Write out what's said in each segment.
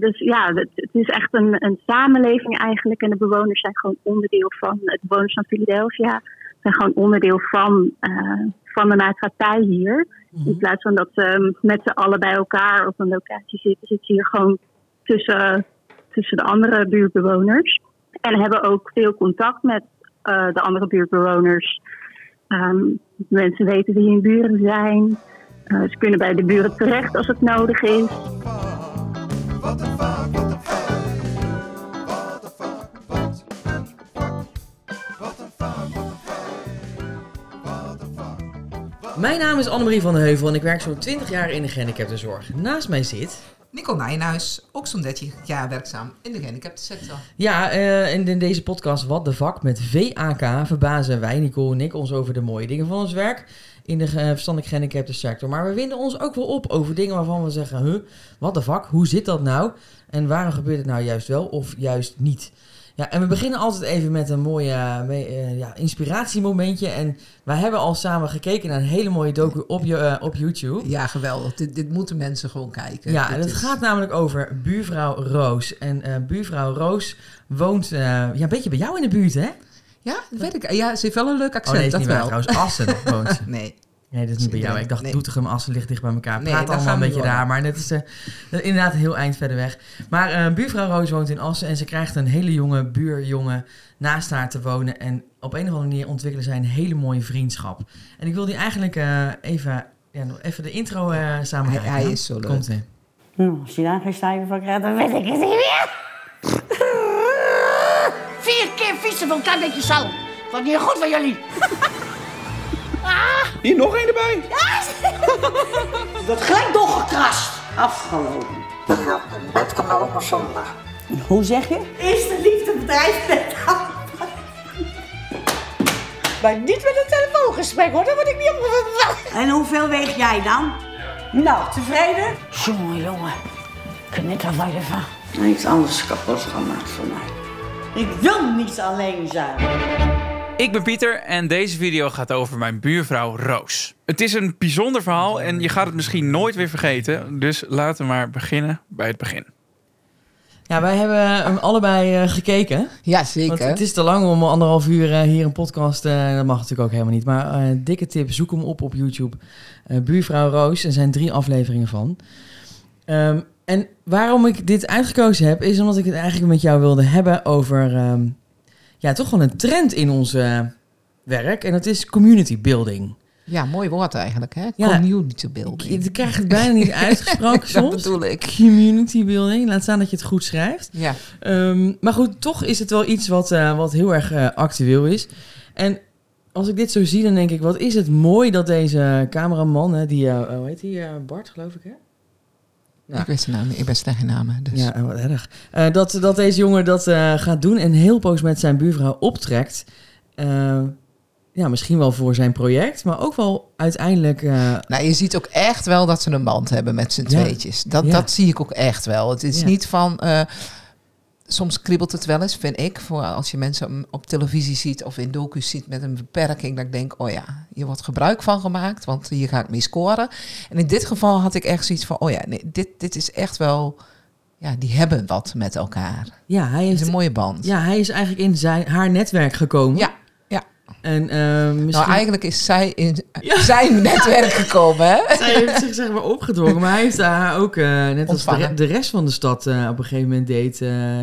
dus ja, het, het is echt een, een samenleving eigenlijk. En de bewoners zijn gewoon onderdeel van, de bewoners van Philadelphia zijn gewoon onderdeel van, eh, van de maatschappij hier. In plaats van dat ze met z'n allen bij elkaar op een locatie zitten, zitten ze hier gewoon tussen, tussen de andere buurtbewoners. En hebben ook veel contact met eh, de andere buurtbewoners. Ehm, mensen weten wie hun buren zijn. Eh, ze kunnen bij de buren terecht als het nodig is. Mijn naam is Annemarie van den Heuvel en ik werk zo'n 20 jaar in de gehandicaptenzorg. Naast mij zit... Nicole Nijenhuis, ook zo'n 13 jaar werkzaam in de gehandicaptensector. Ja, eh, en in deze podcast Wat de Vak met VAK verbazen wij, Nicole en ik, ons over de mooie dingen van ons werk in de eh, verstandelijk gehandicaptensector. Maar we winden ons ook wel op over dingen waarvan we zeggen, huh, wat de vak, hoe zit dat nou? En waarom gebeurt het nou juist wel of juist niet? Ja, en we beginnen altijd even met een mooie eh, ja, inspiratiemomentje. En wij hebben al samen gekeken naar een hele mooie docu op, je, eh, op YouTube. Ja, geweldig. Dit, dit moeten mensen gewoon kijken. Ja, en het is- gaat namelijk over buurvrouw Roos. En eh, buurvrouw Roos woont ja, een beetje bij jou in de buurt, hè? Ja, dat weet ik. Ja, ze heeft wel een leuk Oh accent, nee, is dat niet waar. wel. Trouwens, Assen woont ze. Nee. Nee, dat is niet bij jou. Nee, Ik dacht, nee. Doetinchem, Assen ligt dicht bij elkaar. Nee, Praat allemaal een beetje daar, maar het is eh, inderdaad een heel eind verder weg. Maar eh, buurvrouw Roos woont in Assen en ze krijgt een hele jonge buurjongen naast haar te wonen. En op een of andere manier ontwikkelen zij een hele mooie vriendschap. En ik wil die eigenlijk eh, even, ja, nog even de intro eh samen Hij- hij is zo leuk. Komt. Nou, als je daar geen cijfer van krijgt, dan weet ik het niet meer. Vier keer fietsen voor een klein beetje zalm. Wat niet goed van jullie. Hier nog één erbij. Dat gelijk doorgekrast. Afgelopen. Nou, dat kan wel ook nog zondag. Hoe zeg je? Is de liefde bedrijf met Maar niet met een telefoongesprek hoor, daar word ik niet op. En hoeveel weeg jij dan? Nou, tevreden? Jongen, jongen. Knikker van je van. Niks anders kapot gemaakt voor mij. Ik wil niet alleen zijn. Ik ben Pieter en deze video gaat over mijn buurvrouw Roos. Het is een bijzonder verhaal en je gaat het misschien nooit weer vergeten. Dus laten we maar beginnen bij het begin. Ja, wij hebben hem allebei eh, gekeken. Ja, Want zeker. het is te lang om anderhalf uur eh, hier een podcast. eh, dat mag natuurlijk ook helemaal niet. Maar eh, dikke tip, zoek hem op op YouTube. Eh, Buurvrouw Roos. Er zijn drie afleveringen van. Ehm, en waarom ik dit uitgekozen heb, is omdat ik het eigenlijk met jou wilde hebben over. ehm, ja, toch wel een trend in ons werk. En dat is community building. Ja, mooi woord eigenlijk, hè? Ja. Community Ik, building. ik krijg het bijna niet uitgesproken dat soms. bedoel ik. Community building. Laat staan dat je het goed schrijft. Ja. Ehm, maar goed, toch is het wel iets wat, eh, wat heel erg eh, actueel is. En als ik dit zo zie, dan denk ik, wat is het mooi dat deze cameraman, hè, die, eh, hoe heet die, Bart geloof ik hè? Ja. Ik weet zijn naam niet. Ik ben slecht in namen. Dus. Ja, eh, wat erg. Eh, dat, dat deze jongen dat eh, gaat doen en heel poos met zijn buurvrouw optrekt. Eh, ja, misschien wel voor zijn project, maar ook wel uiteindelijk... Nou, je ziet ook echt wel dat ze een band hebben met z'n Ja. tweetjes. Dat, Ja. dat zie ik ook echt wel. Het is niet van... soms kriebelt het wel eens, vind ik. Voor als je mensen op televisie ziet of in docu's ziet met een beperking. Dat ik denk, oh ja, hier wordt gebruik van gemaakt. Want hier ga ik mee scoren. En in dit geval had ik echt zoiets van... Oh ja, nee, dit, dit is echt wel... Ja, die hebben wat met elkaar. ja, hij Het is heeft, een mooie band. ja, hij is eigenlijk in zijn, haar netwerk gekomen. ja. En eh, misschien... Nou, eigenlijk is zij in zijn netwerk gekomen, hè? Zij heeft zich zeg maar opgedrongen, maar hij heeft haar ook, eh, net als de, re- de rest van de stad eh, op een gegeven moment deed,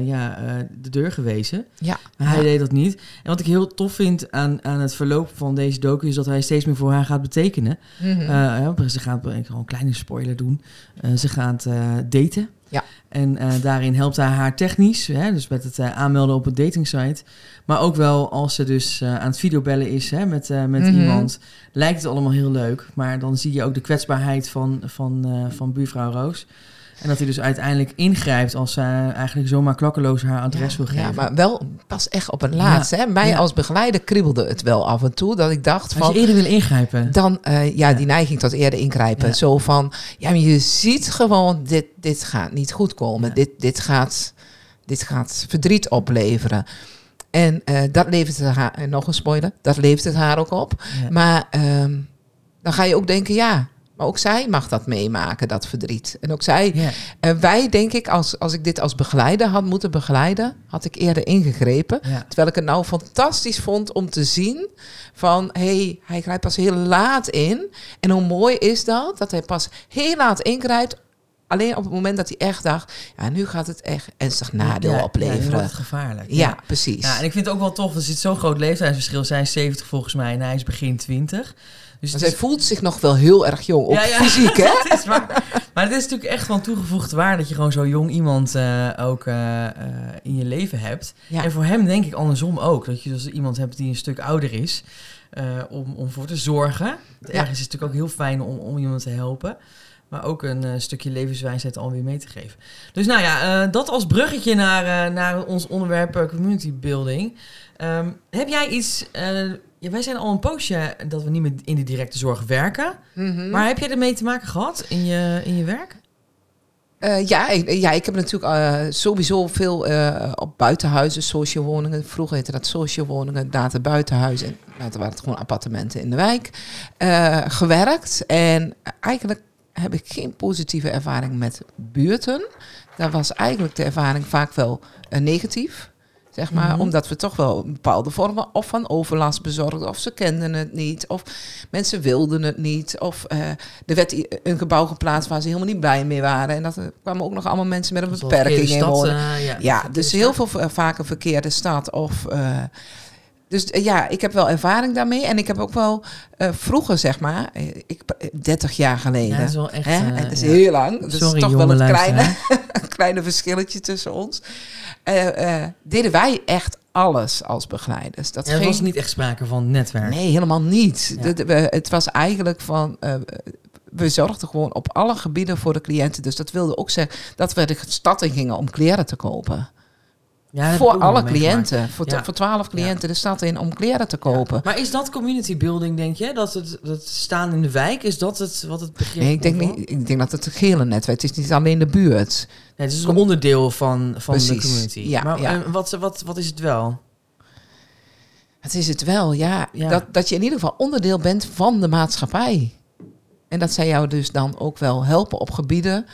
ja, de deur gewezen. Ja. Maar hij Ja. deed dat niet. En wat ik heel tof vind aan, aan het verloop van deze docu is dat hij steeds meer voor haar gaat betekenen. Mhm. Ja, ze gaat, ik zal een kleine spoiler doen, ze gaat daten. Ja. En eh, daarin helpt hij haar technisch, hè, dus met het eh, aanmelden op een datingsite. Maar ook wel als ze dus eh, aan het videobellen is hè, met, met Mhm. iemand, lijkt het allemaal heel leuk. Maar dan zie je ook de kwetsbaarheid van, van, van buurvrouw Roos. En dat hij dus uiteindelijk ingrijpt als zij eigenlijk zomaar klakkeloos haar adres wil geven. Ja, maar wel pas echt op het laatste. Hè? Mij Ja. als begeleider kriebelde het wel af en toe. Dat ik dacht Als je van... eerder wil ingrijpen. Dan, eh, ja, die neiging tot eerder ingrijpen. Zo van, ja, maar je ziet gewoon, dit, dit gaat niet goed komen. Dit, dit, gaat, dit gaat verdriet opleveren. En eh, dat levert het haar, en nog een spoiler, dat levert het haar ook op. Maar ehm, dan ga je ook denken, ja, maar ook zij mag dat meemaken, dat verdriet. En ook zij, eh, wij denk ik, als, als ik dit als begeleider had moeten begeleiden, had ik eerder ingegrepen. Terwijl ik het nou fantastisch vond om te zien van, hé, hey, hij grijpt pas heel laat in. En hoe mooi is dat, dat hij pas heel laat ingrijpt. Alleen op het moment dat hij echt dacht, ja, nu gaat het echt ernstig nadeel Ja, opleveren. wordt Ja, gevaarlijk. precies. Ja, en ik vind het ook wel tof, er zit zo'n groot leeftijdsverschil. Zij is 70 volgens mij en hij is begin 20. Dus Maar het zij is- voelt zich nog wel heel erg jong, Ja, ja. fysiek, hè? is waar. Maar het is natuurlijk echt van toegevoegde waarde dat je gewoon zo jong iemand eh, ook eh, eh, in je leven hebt. Ja. En voor hem denk ik andersom ook. Dat je dus iemand hebt die een stuk ouder is om, om voor te zorgen. Ergens is het natuurlijk ook heel fijn om, om iemand te helpen. Maar ook een stukje levenswijsheid alweer mee te geven. Dus nou ja, dat als bruggetje naar, naar ons onderwerp community building. Ehm, heb jij iets... eh, ja, wij zijn al een poosje dat we niet meer in de directe zorg werken. Mhm. Maar heb jij ermee te maken gehad in je, in je werk? Eh, ja, ik, ja, ik heb natuurlijk eh, sowieso veel op buitenhuizen, social woningen. Vroeger heette dat social woningen, later buitenhuizen. En later waren het gewoon appartementen in de wijk. gewerkt. En eigenlijk heb ik geen positieve ervaring met buurten. Daar was eigenlijk de ervaring vaak wel negatief. Zeg maar, Mhm. omdat we toch wel bepaalde vormen of van overlast bezorgden, of ze kenden het niet, of mensen wilden het niet, of eh, er werd een gebouw geplaatst waar ze helemaal niet blij mee waren. En dat er kwamen ook nog allemaal mensen met een beperking in wonen. eh, ja, dus heel veel eh, vaak een verkeerde stad. Of, eh, dus eh, ja, ik heb wel ervaring daarmee. En ik heb ook wel eh, vroeger, zeg maar, eh, ik, 30 jaar geleden. Ja, dat is wel echt... Hè? het is ja. heel lang. Dus Sorry, toch wel een kleine, verschilletje tussen ons. Deden wij echt alles als begeleiders. Dat Ja, er ging- was niet echt sprake van netwerk. Nee, helemaal niet. Ja. Het was eigenlijk van. we zorgden gewoon op alle gebieden voor de cliënten. Dus dat wilde ook zeggen dat we de stad in gingen om kleren te kopen. Ja, voor alle cliënten. Voor, Ja. voor 12 cliënten de stad in om kleren te kopen. Maar is dat community building, denk je? Dat het, dat staan in de wijk, is dat het, wat het begrip Nee, ik denk, niet, ik denk dat het een gele netwerk het is. niet alleen de buurt. Nee, het is een onderdeel van, van de community. Ja, maar eh, wat, wat, wat is het wel? Het is het wel, ja. Ja. Dat, dat je in ieder geval onderdeel bent van de maatschappij. En dat zij jou dus dan ook wel helpen op gebieden.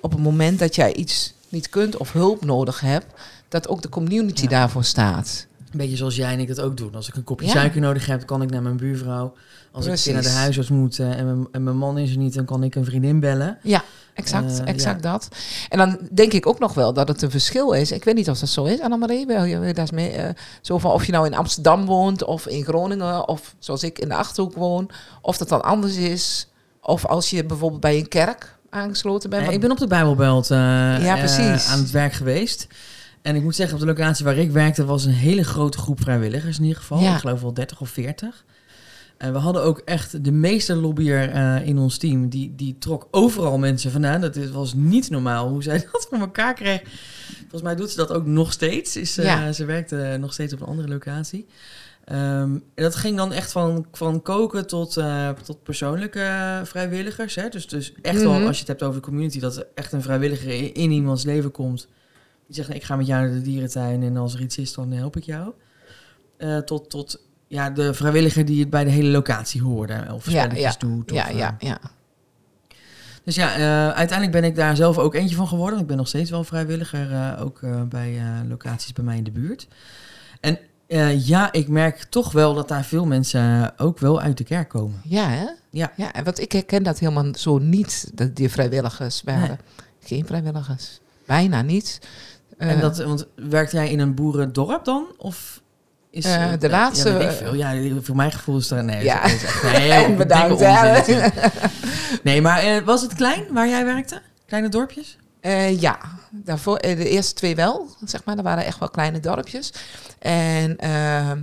op het moment dat jij iets niet kunt of hulp nodig hebt. Dat ook de community Ja. daarvoor staat. Een beetje zoals jij en ik het ook doen. Als ik een kopje Ja. suiker nodig heb, kan ik naar mijn buurvrouw. Als ik naar de huisarts moet eh, en, mijn, en mijn man is er niet, dan kan ik een vriendin bellen. Ja, exact, Eh, exact dat. En dan denk ik ook nog wel dat het een verschil is. Ik weet niet of dat zo is, Annemarie. Wil je daar mee? eh, zo van of je nou in Amsterdam woont of in Groningen of zoals ik in de Achterhoek woon. Of dat dan anders is. Of als je bijvoorbeeld bij een kerk aangesloten bent. Ik ben op de Bijbelbelt Ja, precies. aan het werk geweest. En ik moet zeggen, op de locatie waar ik werkte was een hele grote groep vrijwilligers in ieder geval. Ja. Ik geloof wel 30 of 40. En we hadden ook echt de meeste lobbyer eh, in ons team. Die, die trok overal mensen vandaan. Dat was niet normaal hoe zij dat voor elkaar kreeg. Volgens mij doet ze dat ook nog steeds. Is, eh, Ja. Ze werkte nog steeds op een andere locatie. Ehm, en dat ging dan echt van, van koken tot, eh, tot persoonlijke vrijwilligers. Hè? Dus, dus echt wel, Mhm. als je het hebt over de community, dat er echt een vrijwilliger in, in iemands leven komt. Die zegt, nee, ik ga met jou naar de dierentuin en als er iets is, dan help ik jou. Eh, tot tot ja, de vrijwilliger die het bij de hele locatie hoorde. Of Ja, spelletjes ja. doet. ja, of, eh, ja, ja. dus ja, eh, uiteindelijk ben ik daar zelf ook eentje van geworden. Ik ben nog steeds wel vrijwilliger, eh, ook eh, bij eh, locaties bij mij in de buurt. En eh, ja, ik merk toch wel dat daar veel mensen ook wel uit de kerk komen. Ja, hè? Ja. ja. en Want ik herken dat helemaal zo niet, dat die vrijwilligers waren. Nee. Geen vrijwilligers. Bijna niet. En Eh, dat, want werkt jij in een boerendorp dan? Of is, Eh, eh, de laatste, Ja, eh, veel. Voor mijn gevoel is er... Nee, Ja. echt- nee Bedankt, onzin. Nee, maar eh, was het klein waar jij werkte? Kleine dorpjes? Eh, ja, daarvoor, eh, de eerste twee wel, zeg maar. Dat waren echt wel kleine dorpjes. En ehm,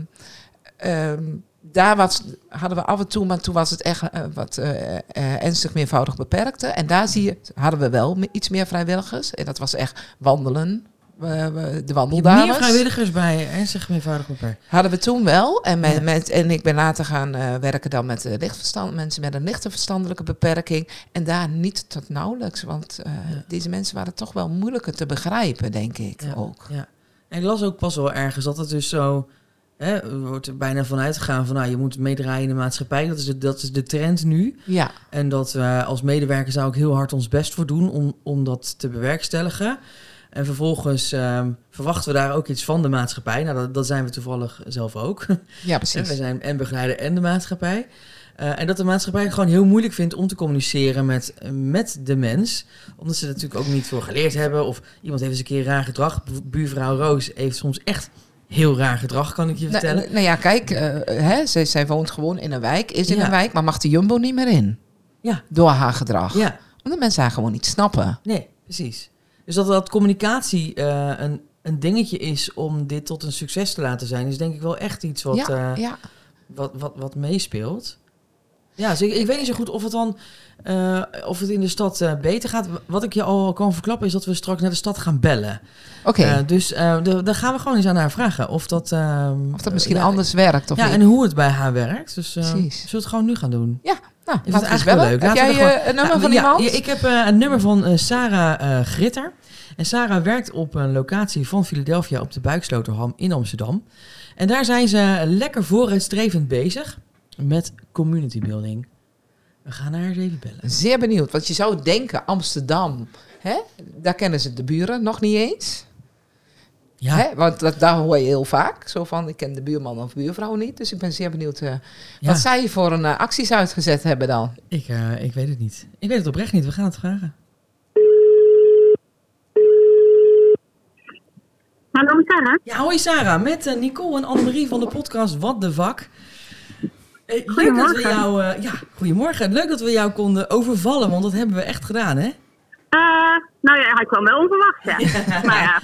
ehm, daar was, hadden we af en toe, maar toen was het echt eh, wat eh, eh, ernstig meervoudig beperkte. En daar zie je, hadden we wel iets meer vrijwilligers. En dat was echt wandelen. Eh, de wandeldames. Meer vrijwilligers bij ernstig meervoudig beperkt. Hadden we toen wel. En, met, Ja. met, en ik ben later gaan eh, werken dan met eh, lichtverstand, mensen met een lichte verstandelijke beperking. En daar niet tot nauwelijks. Want Ja. deze mensen waren toch wel moeilijker te begrijpen, denk ik Ja. ook. Ja. En ik las ook pas wel ergens dat het dus zo... hè, er wordt er bijna vanuit gegaan van nou, je moet meedraaien in de maatschappij. Dat is de, dat is de trend nu. Ja, En dat we als medewerker zou ik heel hard ons best voor doen om, om dat te bewerkstelligen. En vervolgens ehm, verwachten we daar ook iets van de maatschappij. Nou, dat, dat zijn we toevallig zelf ook. ja En we precies. zijn en begeleider en de maatschappij. Eh, en dat de maatschappij gewoon heel moeilijk vindt om te communiceren met, met de mens. Omdat ze er natuurlijk ook niet voor geleerd hebben. Of iemand heeft eens een keer raar gedrag. Bu- Buurvrouw Roos heeft soms echt heel raar gedrag, kan ik je vertellen. Nou, nou ja, kijk, eh, hè, zij, zij woont gewoon in een wijk, is in Ja. een wijk, maar mag de Jumbo niet meer in. Ja. Door haar gedrag. Ja, Omdat mensen haar gewoon niet snappen. nee, precies. Dus dat, dat communicatie eh, een, een dingetje is om dit tot een succes te laten zijn, is denk ik wel echt iets wat, ja, eh, ja. wat, wat, wat meespeelt. Ja, dus ik, ik weet niet zo goed of het dan eh, of het in de stad beter gaat. Wat ik je al kan verklappen is dat we straks naar de stad gaan bellen. Oké, dus da- daar gaan we gewoon eens aan haar vragen of dat, ehm, of dat misschien ja, anders werkt of ja, niet. en hoe het bij haar werkt. Dus zullen we het gewoon nu gaan doen? Ja, nou, Ik vind het eigenlijk wel leuk. Heb Laten jij een nummer Nou, van ja, iemand? Ik heb een nummer van Sarah Gritter. En Sarah werkt op een locatie van Philadelphia op de Buiksloterham in Amsterdam. En daar zijn ze lekker vooruitstrevend bezig met community building. We gaan haar eens even bellen. Zeer benieuwd, want je zou denken Amsterdam, hè? daar kennen ze de buren nog niet eens. Ja, Hè? Want dat, daar hoor je heel vaak, zo van ik ken de buurman of buurvrouw niet. Dus ik ben zeer benieuwd eh, ja. wat zij voor een eh, acties uitgezet hebben dan. Ik, eh, ik weet het niet. Ik weet het oprecht niet. We gaan het vragen. Hallo Sarah. Ja, hoi Sarah. Met eh, Nicole en Annemarie van de podcast Wat de Vak. Leuk dat we jou... eh, ja, goedemorgen. Leuk dat we jou konden overvallen, want dat hebben we echt gedaan, hè? Eh, nou ja, hij kwam wel onverwacht, ja. Maar ja,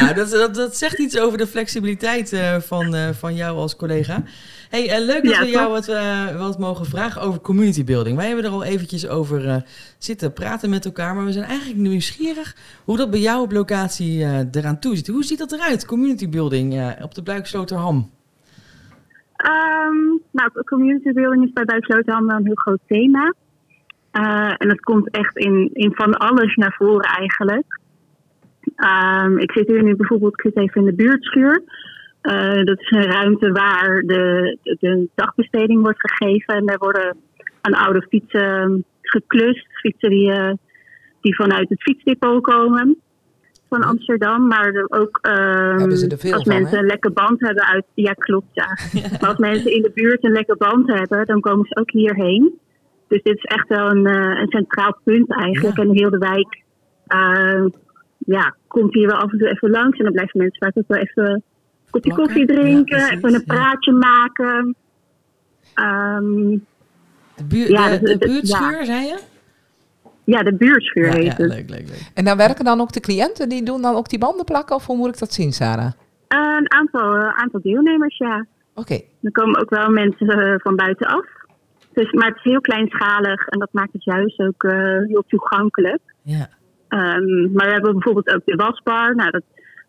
Nou, dat, dat, dat zegt iets over de flexibiliteit van, van jou als collega. Hey, eh, leuk dat Ja, we jou wat, eh, wat mogen vragen over community building. Wij hebben er al eventjes over eh, zitten praten met elkaar, maar we zijn eigenlijk nieuwsgierig hoe dat bij jou op locatie eraan toe zit. Hoe ziet dat eruit, community building op de Bluiksloterham? Ehm, nou, community building is bij Buiksloterham wel een heel groot thema. En dat komt echt in, in van alles naar voren eigenlijk. Ehm, ik zit hier nu bijvoorbeeld, ik zit even in de buurtschuur. Eh, dat is een ruimte waar de, de, dagbesteding wordt gegeven. En daar worden aan oude fietsen geklust. Fietsen die, eh, die vanuit het fietsdepot komen van Amsterdam. Maar ook ehm, als van, mensen hè? een lekke band hebben uit... Ja, klopt, ja. Maar als mensen in de buurt een lekke band hebben, dan komen ze ook hierheen. Dus dit is echt wel een, eh, een centraal punt eigenlijk. Ja. En heel de wijk ja, komt hier wel af en toe even langs. En dan blijven mensen vaak ook wel even kopje koffie drinken. Ja, precies, even een ja. praatje maken. Ehm, De, buur, Ja, de, dat- buurtschuur, zei je? ja, de buurtschuur Ja, heet ja, het. leuk, leuk, leuk. En dan werken dan ook de cliënten, die doen dan ook die banden plakken? Of hoe moet ik dat zien, Sarah? Een aantal, eh, aantal deelnemers, ja. Oké, Er komen ook wel mensen eh, van buitenaf. Dus, maar het is heel kleinschalig en dat maakt het juist ook eh, heel toegankelijk. Ja. Ehm, maar we hebben bijvoorbeeld ook de wasbar. Nou, dat,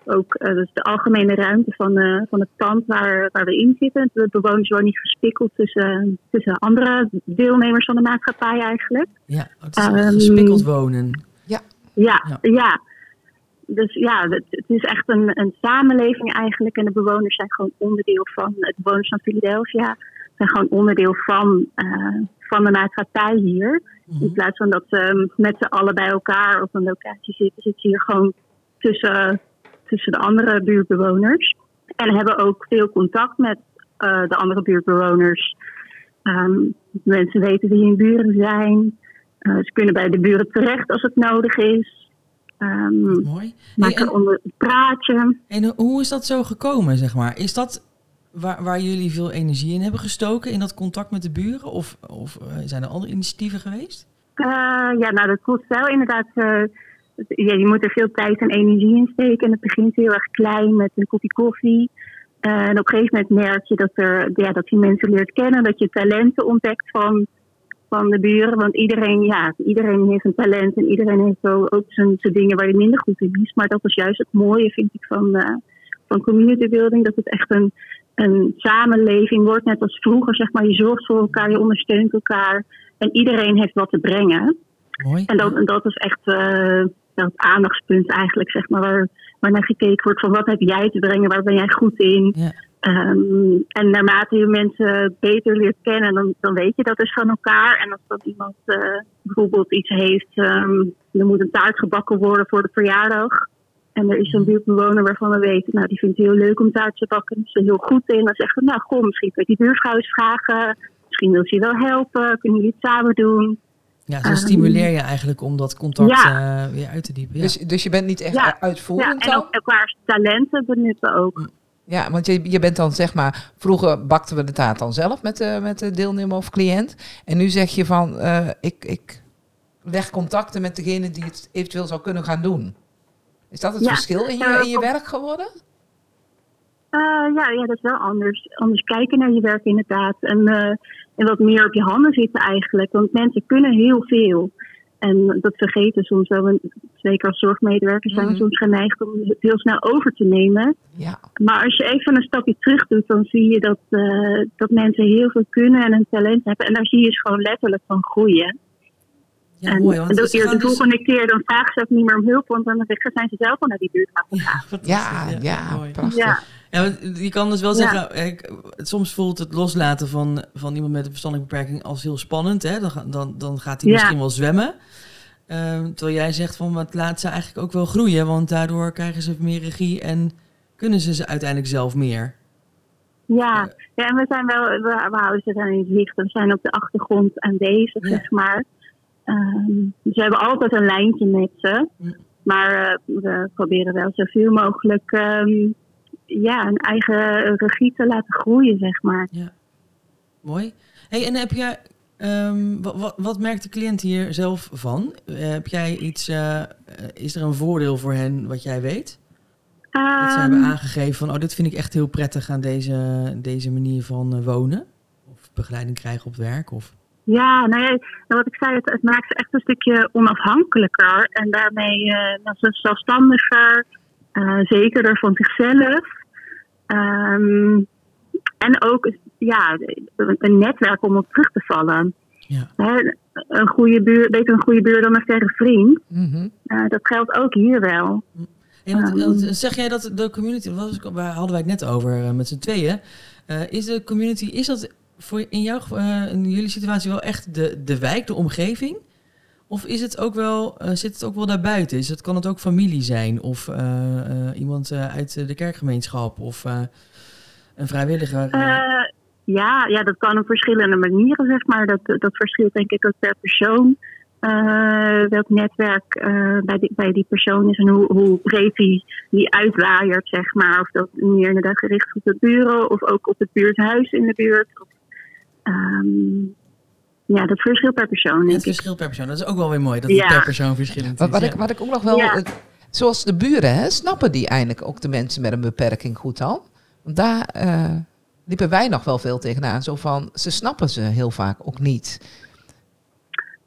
ook, eh, is de algemene ruimte van, eh, van het pand waar, waar we in zitten. De bewoners worden niet gespikkeld tussen, tussen andere deelnemers van de maatschappij eigenlijk. Ja, het is Ehm, gespikkeld wonen. Ja, Ja. ja. Dus ja, het, het is echt een, een samenleving eigenlijk. En de bewoners zijn gewoon onderdeel van, de bewoners van Philadelphia zijn gewoon onderdeel van, eh, van de maatschappij hier. Mhm. In plaats van dat ze met z'n allen bij elkaar op een locatie zitten, zitten ze hier gewoon tussen, tussen de andere buurtbewoners. En hebben ook veel contact met eh, de andere buurtbewoners. Ehm, mensen weten wie hun buren zijn. Eh, ze kunnen bij de buren terecht als het nodig is. Ehm Mooi. Hey, maken en, onder een praatje. en hoe is dat zo gekomen, zeg maar? Is dat waar, waar jullie veel energie in hebben gestoken, in dat contact met de buren? Of, of eh, zijn er andere initiatieven geweest? Ja, nou dat kost wel inderdaad. Ja, je moet er veel tijd en energie in steken. En het begint heel erg klein met een kopje koffie. Eh, en op een gegeven moment merk je dat, er, ja, dat je mensen leert kennen. Dat je talenten ontdekt van, van de buren. Want iedereen, ja, iedereen heeft een talent. En iedereen heeft zo ook zijn, zijn dingen waar hij minder goed in is. Maar dat is juist het mooie, vind ik, van, eh, van community building. Dat het echt een, een samenleving wordt. Net als vroeger, zeg maar. Je zorgt voor elkaar, je ondersteunt elkaar. En iedereen heeft wat te brengen. Mooi. En dat, en dat is echt eh, dat aandachtspunt eigenlijk, zeg maar, waar, waar naar gekeken wordt van wat heb jij te brengen, waar ben jij goed in. Ja. Ehm, en naarmate je mensen beter leert kennen, dan, dan weet je dat dus van elkaar. En als dan iemand eh, bijvoorbeeld iets heeft, ehm, er moet een taart gebakken worden voor de verjaardag. En er is een buurtbewoner waarvan we weten, nou die vindt het heel leuk om taart te bakken. Is er heel goed in. Dan zeggen we, nou kom, misschien kun je die buurvrouw eens vragen. Misschien wil ze je wel helpen. Kunnen jullie het samen doen? Ja, zo stimuleer je eigenlijk om dat contact Ja. eh, weer uit te diepen. Ja. Dus, dus je bent niet echt Ja, Ja, uitvoerend en dan? ook elkaars talenten benutten ook. Ja, want je, je bent dan zeg maar... Vroeger bakten we de taart dan zelf met de, met de deelnemer of cliënt. En nu zeg je van... eh, ik, ik leg contacten met degene die het eventueel zou kunnen gaan doen. Is dat het Ja. verschil in je, Ja, in je werk geworden? Eh, ja, ja, dat is wel anders. Anders kijken naar je werk inderdaad. En, eh, en wat meer op je handen zitten eigenlijk. Want mensen kunnen heel veel. En dat vergeten soms wel. En Zeker als zorgmedewerkers zijn we Mhm. soms geneigd om het heel snel over te nemen. Ja. Maar als je even een stapje terug doet, dan zie je dat, eh, dat mensen heel veel kunnen en een talent hebben. En daar zie je ze gewoon letterlijk van groeien. Ja, en mooi. Want dus- volgende keer dan vragen ze ook niet meer om hulp, want dan zijn ze zelf al naar die buurt gaan gegaan. Ja. Ja, ja, mooi. prachtig. Ja, je kan dus wel zeggen, soms voelt het loslaten van, van iemand met een verstandelijke beperking als heel spannend. Hè? Dan, dan, dan gaat hij Ja. misschien wel zwemmen. Ehm, terwijl jij zegt van, het laat ze eigenlijk ook wel groeien, want daardoor krijgen ze meer regie en kunnen ze ze uiteindelijk zelf meer. ja. ja, en we zijn wel, we, we houden ze dan in zicht. We zijn op de achtergrond aanwezig, zeg maar. Ehm, dus we hebben altijd een lijntje met ze. Maar eh, we proberen wel zoveel mogelijk ehm, ja, een eigen regie te laten groeien, zeg maar. Mooi. Hey, en heb jij, ehm, wat, wat, wat merkt de cliënt hier zelf van? Eh, heb jij iets, eh, eh, is er een voordeel voor hen wat jij weet? Dat ze hebben Ehm, aangegeven van, oh, dit vind ik echt heel prettig aan deze, deze manier van wonen. Of begeleiding krijgen op werk. Of... Ja, nou ja, wat ik zei, het, het maakt ze echt een stukje onafhankelijker. En daarmee ze zelfstandiger, eh, zekerder van zichzelf. Ehm, en ook ja, een netwerk om op terug te vallen. Ja. Hè, een goede buur, beter een goede buur dan een verre vriend. Mhm. Eh, dat geldt ook hier wel. En wat- Ehm. zeg jij dat de community, waar hadden wij het net over eh, met z'n tweeën. Eh, is de community, is dat voor in, jouw, in jullie situatie wel echt de, de wijk, de omgeving? Of is het ook wel, eh, zit het ook wel daarbuiten? Is het, kan het ook familie zijn? Of eh, eh, iemand uit de kerkgemeenschap? Of een vrijwilliger? ja, ja, dat kan op verschillende manieren, zeg maar. Dat, dat verschilt denk ik ook per persoon. welk netwerk bij, die, bij die persoon is en hoe, hoe breed die, die uitwaaiert, zeg maar. Of dat meer inderdaad gericht op de buren of ook op het buurthuis in de buurt. Of, ehm, ja, dat verschilt per persoon, het verschilt per persoon. Dat is ook wel weer mooi, dat Ja. het per persoon verschillend Wat, is. wat, ja. ik, wat ik ook nog wel... Ja. het- zoals de buren, hè, snappen die eigenlijk ook de mensen met een beperking goed al? Want daar eh, liepen wij nog wel veel tegenaan. Zo van, ze snappen ze heel vaak ook niet.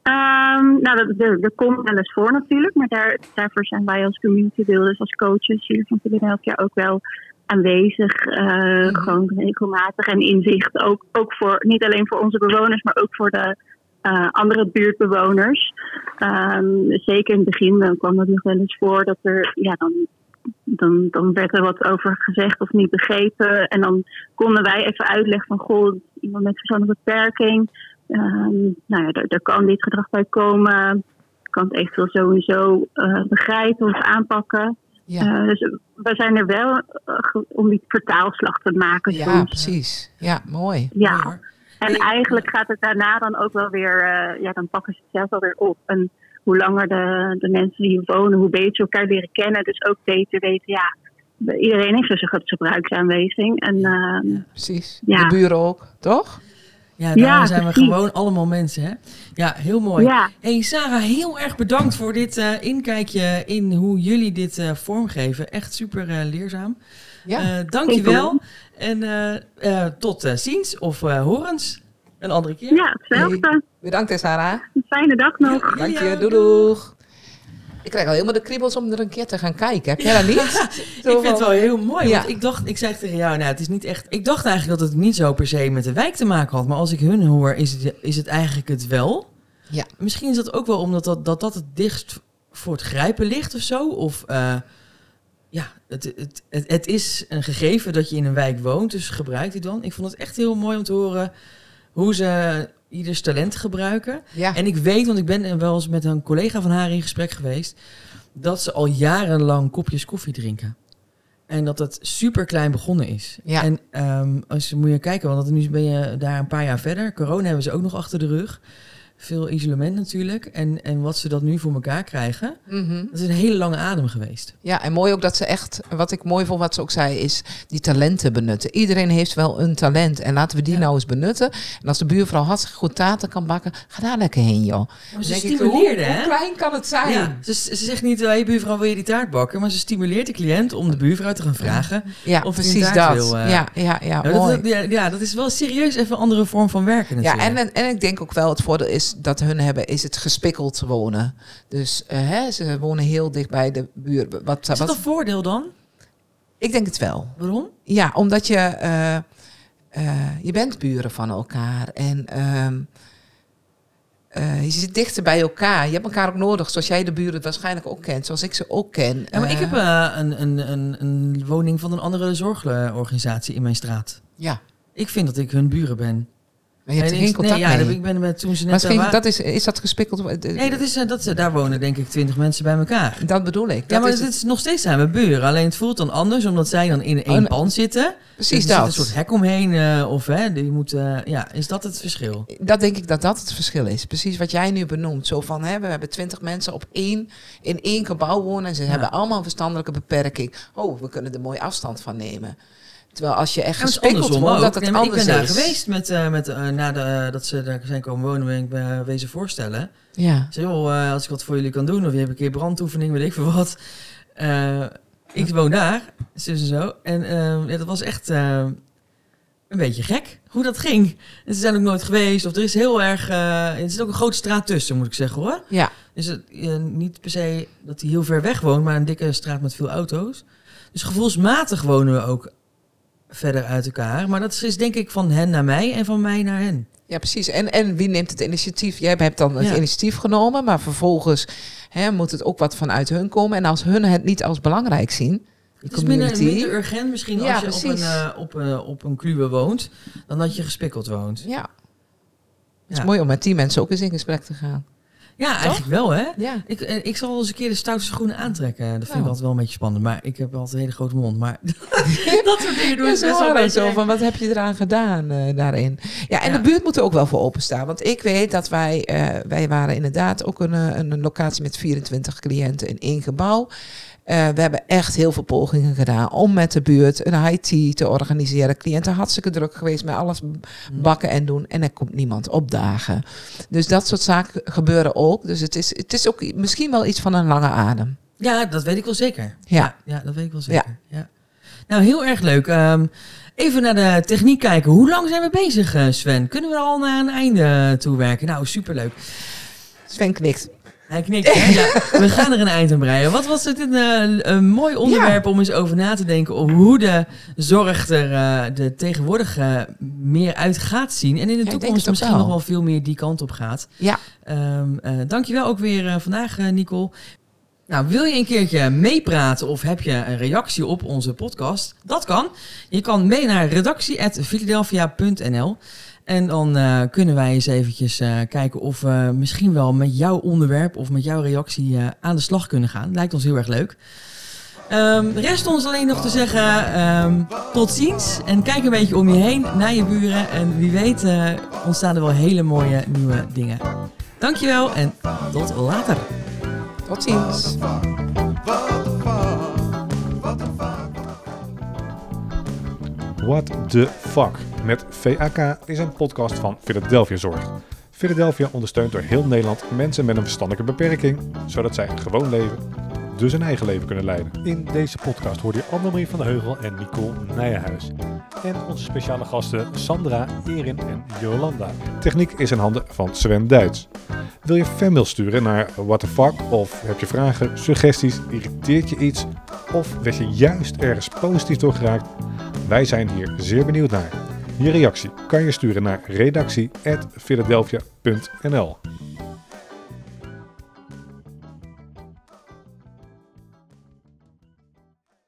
Ehm, nou, dat, er, er komt wel eens voor natuurlijk, maar daar, daarvoor zijn wij als community builders, als coaches hier van Philadelphia ook wel aanwezig. eh, Gewoon regelmatig en inzicht. Ook, ook voor, niet alleen voor onze bewoners, maar ook voor de eh, andere buurtbewoners. Ehm, zeker in het begin dan kwam dat nog wel eens voor dat er, ja, dan, dan, dan werd er wat over gezegd of niet begrepen. En dan konden wij even uitleggen van, goh, iemand met verstandelijke beperking. Ehm, nou ja, er kan dit gedrag bij komen. Kan het eventueel zo en zo eh, begrijpen of aanpakken. Ja, Eh, dus we zijn er wel eh, om die vertaalslag te maken. ja soms. precies. Ja, mooi. Ja. Mooi. En Hey, eigenlijk gaat het daarna dan ook wel weer, eh, ja, dan pakken ze het zelf wel weer op. En hoe langer de, de mensen die hier wonen, hoe beter ze elkaar leren kennen. Dus ook beter weten, ja, iedereen heeft dus een gebruiksaanwijzing. En eh, Precies. Ja. De buren ook, toch? Ja, daar Ja, zijn we gewoon allemaal mensen, hè? Ja, heel mooi. ja, Hey Sarah, heel erg bedankt voor dit eh, inkijkje in hoe jullie dit eh, vormgeven. Echt super eh, leerzaam. Ja. Eh dankjewel. En eh, eh, tot ziens of eh, horens. Een andere keer. ja, hetzelfde. Bedankt, hè, Sarah. Een fijne dag nog. Dank je. Doei, doeg. Ik krijg al helemaal de kriebels om er een keer te gaan kijken. Heb jij dat niet? Ik vind het wel heel mooi, Ja. want ik dacht, ik zei tegen jou, nou, het is niet echt. Ik dacht eigenlijk dat het niet zo per se met de wijk te maken had, maar als ik hun hoor, is het, is het eigenlijk het wel. Ja. Misschien is dat ook wel omdat dat, dat, dat het dichtst voor het grijpen ligt of zo, of eh, ja, het, het, het, het is een gegeven dat je in een wijk woont, dus gebruik die dan. Ik vond het echt heel mooi om te horen hoe ze ieders talent gebruiken. Ja, En ik weet, want ik ben wel eens met een collega van haar in gesprek geweest, dat ze al jarenlang kopjes koffie drinken. En dat het super klein begonnen is. Ja. En ehm, als je moet je kijken, want nu ben je daar een paar jaar verder. Corona hebben ze ook nog achter de rug. Veel isolement natuurlijk. En, en wat ze dat nu voor elkaar krijgen, Mhm. dat is een hele lange adem geweest. ja, en mooi ook dat ze echt, wat ik mooi vond wat ze ook zei, is die talenten benutten. Iedereen heeft wel een talent en laten we die Ja. nou eens benutten. En als de buurvrouw hartstikke goed taarten kan bakken, ga daar lekker heen joh. Maar ze ik, stimuleerde, hoe, hè? hoe klein kan het zijn? Ja, ze, ze zegt niet, hé buurvrouw, wil je die taart bakken? Maar ze stimuleert de cliënt om de buurvrouw te gaan vragen. Ja, Of precies dat. wil, eh. ja, ja, ja, Ja, mooi. dat, ja, ja, dat is wel serieus even een andere vorm van werken Ja, natuurlijk. en, en ik denk ook wel het voordeel is dat hun hebben, is het gespikkeld wonen. Dus eh, hè, ze wonen heel dicht bij de buurt. Wat, Is dat wat, een voordeel dan? ik denk het wel. Waarom? Ja, omdat je, eh, eh, je bent buren van elkaar. En ehm, eh, je zit dichter bij elkaar. Je hebt elkaar ook nodig, zoals jij de buren waarschijnlijk ook kent. Zoals ik ze ook ken. Ja, maar ik heb een, een, een, een woning van een andere zorgorganisatie in mijn straat. Ja, Ik vind dat ik hun buren ben. Maar je hebt er ik- geen contact nee, ja. Ik ben met toen ze Maar net wa- dat is, is dat gespikkeld? Nee, dat is, eh, dat, daar wonen denk ik twintig mensen bij elkaar. Dat bedoel ik. Ja, Dat maar is het is nog steeds zijn we buren. Alleen het voelt dan anders, omdat zij dan in één Oh, pand zitten. precies Dus er dat. zit een soort hek omheen. eh, of hè, die moet, eh, ja, is dat het verschil? Dat denk ik dat dat het verschil is. Precies wat jij nu benoemt. Zo van, hè, we hebben twintig mensen op één, in één gebouw wonen. En ze Ja. hebben allemaal een verstandelijke beperking. Oh, we kunnen er mooi afstand van nemen. Terwijl als je echt is gespikkeld dat het Nee, ik ben daar geweest met, eh, met, eh, na de, dat ze daar zijn komen wonen, ben ik bij wezen voorstellen. Ja. Joh, eh, als ik wat voor jullie kan doen, of je hebt een keer brandoefening, weet ik veel wat. Eh, ik woon daar, zus en zo. En eh, ja, dat was echt eh, een beetje gek, hoe dat ging. En ze zijn ook nooit geweest, of er is heel erg... eh, er zit ook een grote straat tussen, moet ik zeggen hoor. Ja. Dus het, eh, niet per se dat hij heel ver weg woont, maar een dikke straat met veel auto's. Dus gevoelsmatig wonen we ook verder uit elkaar. Maar dat is denk ik van hen naar mij en van mij naar hen. ja, precies. En, en wie neemt het initiatief? Jij hebt dan het Ja. initiatief genomen, maar vervolgens hè, moet het ook wat vanuit hun komen. En als hun het niet als belangrijk zien, Het is minder, minder urgent misschien Ja, als je op een, eh, op, een op een kluwe woont, dan dat je gespikkeld woont. ja. Het is Ja. mooi om met die mensen ook eens in gesprek te gaan. Ja, eigenlijk wel hè. Ja. Ik, eh, ik zal wel eens een keer de stoute schoenen aantrekken. Dat vind ik Oh. altijd wel een beetje spannend. Maar ik heb altijd een hele grote mond. Maar dat soort dingen doen Ja, is zo best wel een zo van wat heb je eraan gedaan eh, daarin. Ja, en de buurt moet er ook wel voor openstaan. Want ik weet dat wij, eh, wij waren inderdaad ook een, een locatie met 24 cliënten in één gebouw. Eh, we hebben echt heel veel pogingen gedaan om met de buurt een tea te organiseren. Cliënten hartstikke druk geweest met alles bakken en doen. En er komt niemand opdagen. Dus dat soort zaken gebeuren ook. Dus het is, het is ook misschien wel iets van een lange adem. Ja, dat weet ik wel zeker. Ja. ja dat weet ik wel zeker. Ja. Nou, heel erg leuk. Ehm, even naar de techniek kijken. Hoe lang zijn we bezig, eh, Sven? Kunnen we al naar een einde toe werken? Nou, superleuk. Sven knikt. Hij knikt. hè? Ja, we gaan er een eind aan breien. Wat was het een, eh, een mooi onderwerp om eens over na te denken hoe de zorg er eh, de tegenwoordig eh, meer uit gaat zien. En in de toekomst misschien wel. nog wel veel meer die kant op gaat. Ja. Ehm eh, dankjewel ook weer vandaag, Nicole. Nou, wil je een keertje meepraten of heb je een reactie op onze podcast? Dat kan. Je kan mee naar redactie.philadelphia.nl en dan eh, kunnen wij eens eventjes eh, kijken of we misschien wel met jouw onderwerp of met jouw reactie eh, aan de slag kunnen gaan. Lijkt ons heel erg leuk. Ehm, rest ons alleen nog te zeggen ehm, tot ziens en kijk een beetje om je heen naar je buren en wie weet ontstaan er wel hele mooie nieuwe dingen. Dankjewel en tot later. Tot ziens. What the fuck? Met VAK is een podcast van Philadelphia Zorg. Philadelphia ondersteunt door heel Nederland mensen met een verstandelijke beperking, zodat zij een gewoon leven, dus een eigen leven kunnen leiden. In deze podcast hoorde je Annemarie van de Heugel en Nicole Nijenhuis. En onze speciale gasten Sandra, Erin en Jolanda. Techniek is in handen van Sven Duits. Wil je fanmail sturen naar what fuck of heb je vragen, suggesties, irriteert je iets of werd je juist ergens positief door geraakt? Wij zijn hier zeer benieuwd naar. Je reactie kan je sturen naar redactie.philadelphia.nl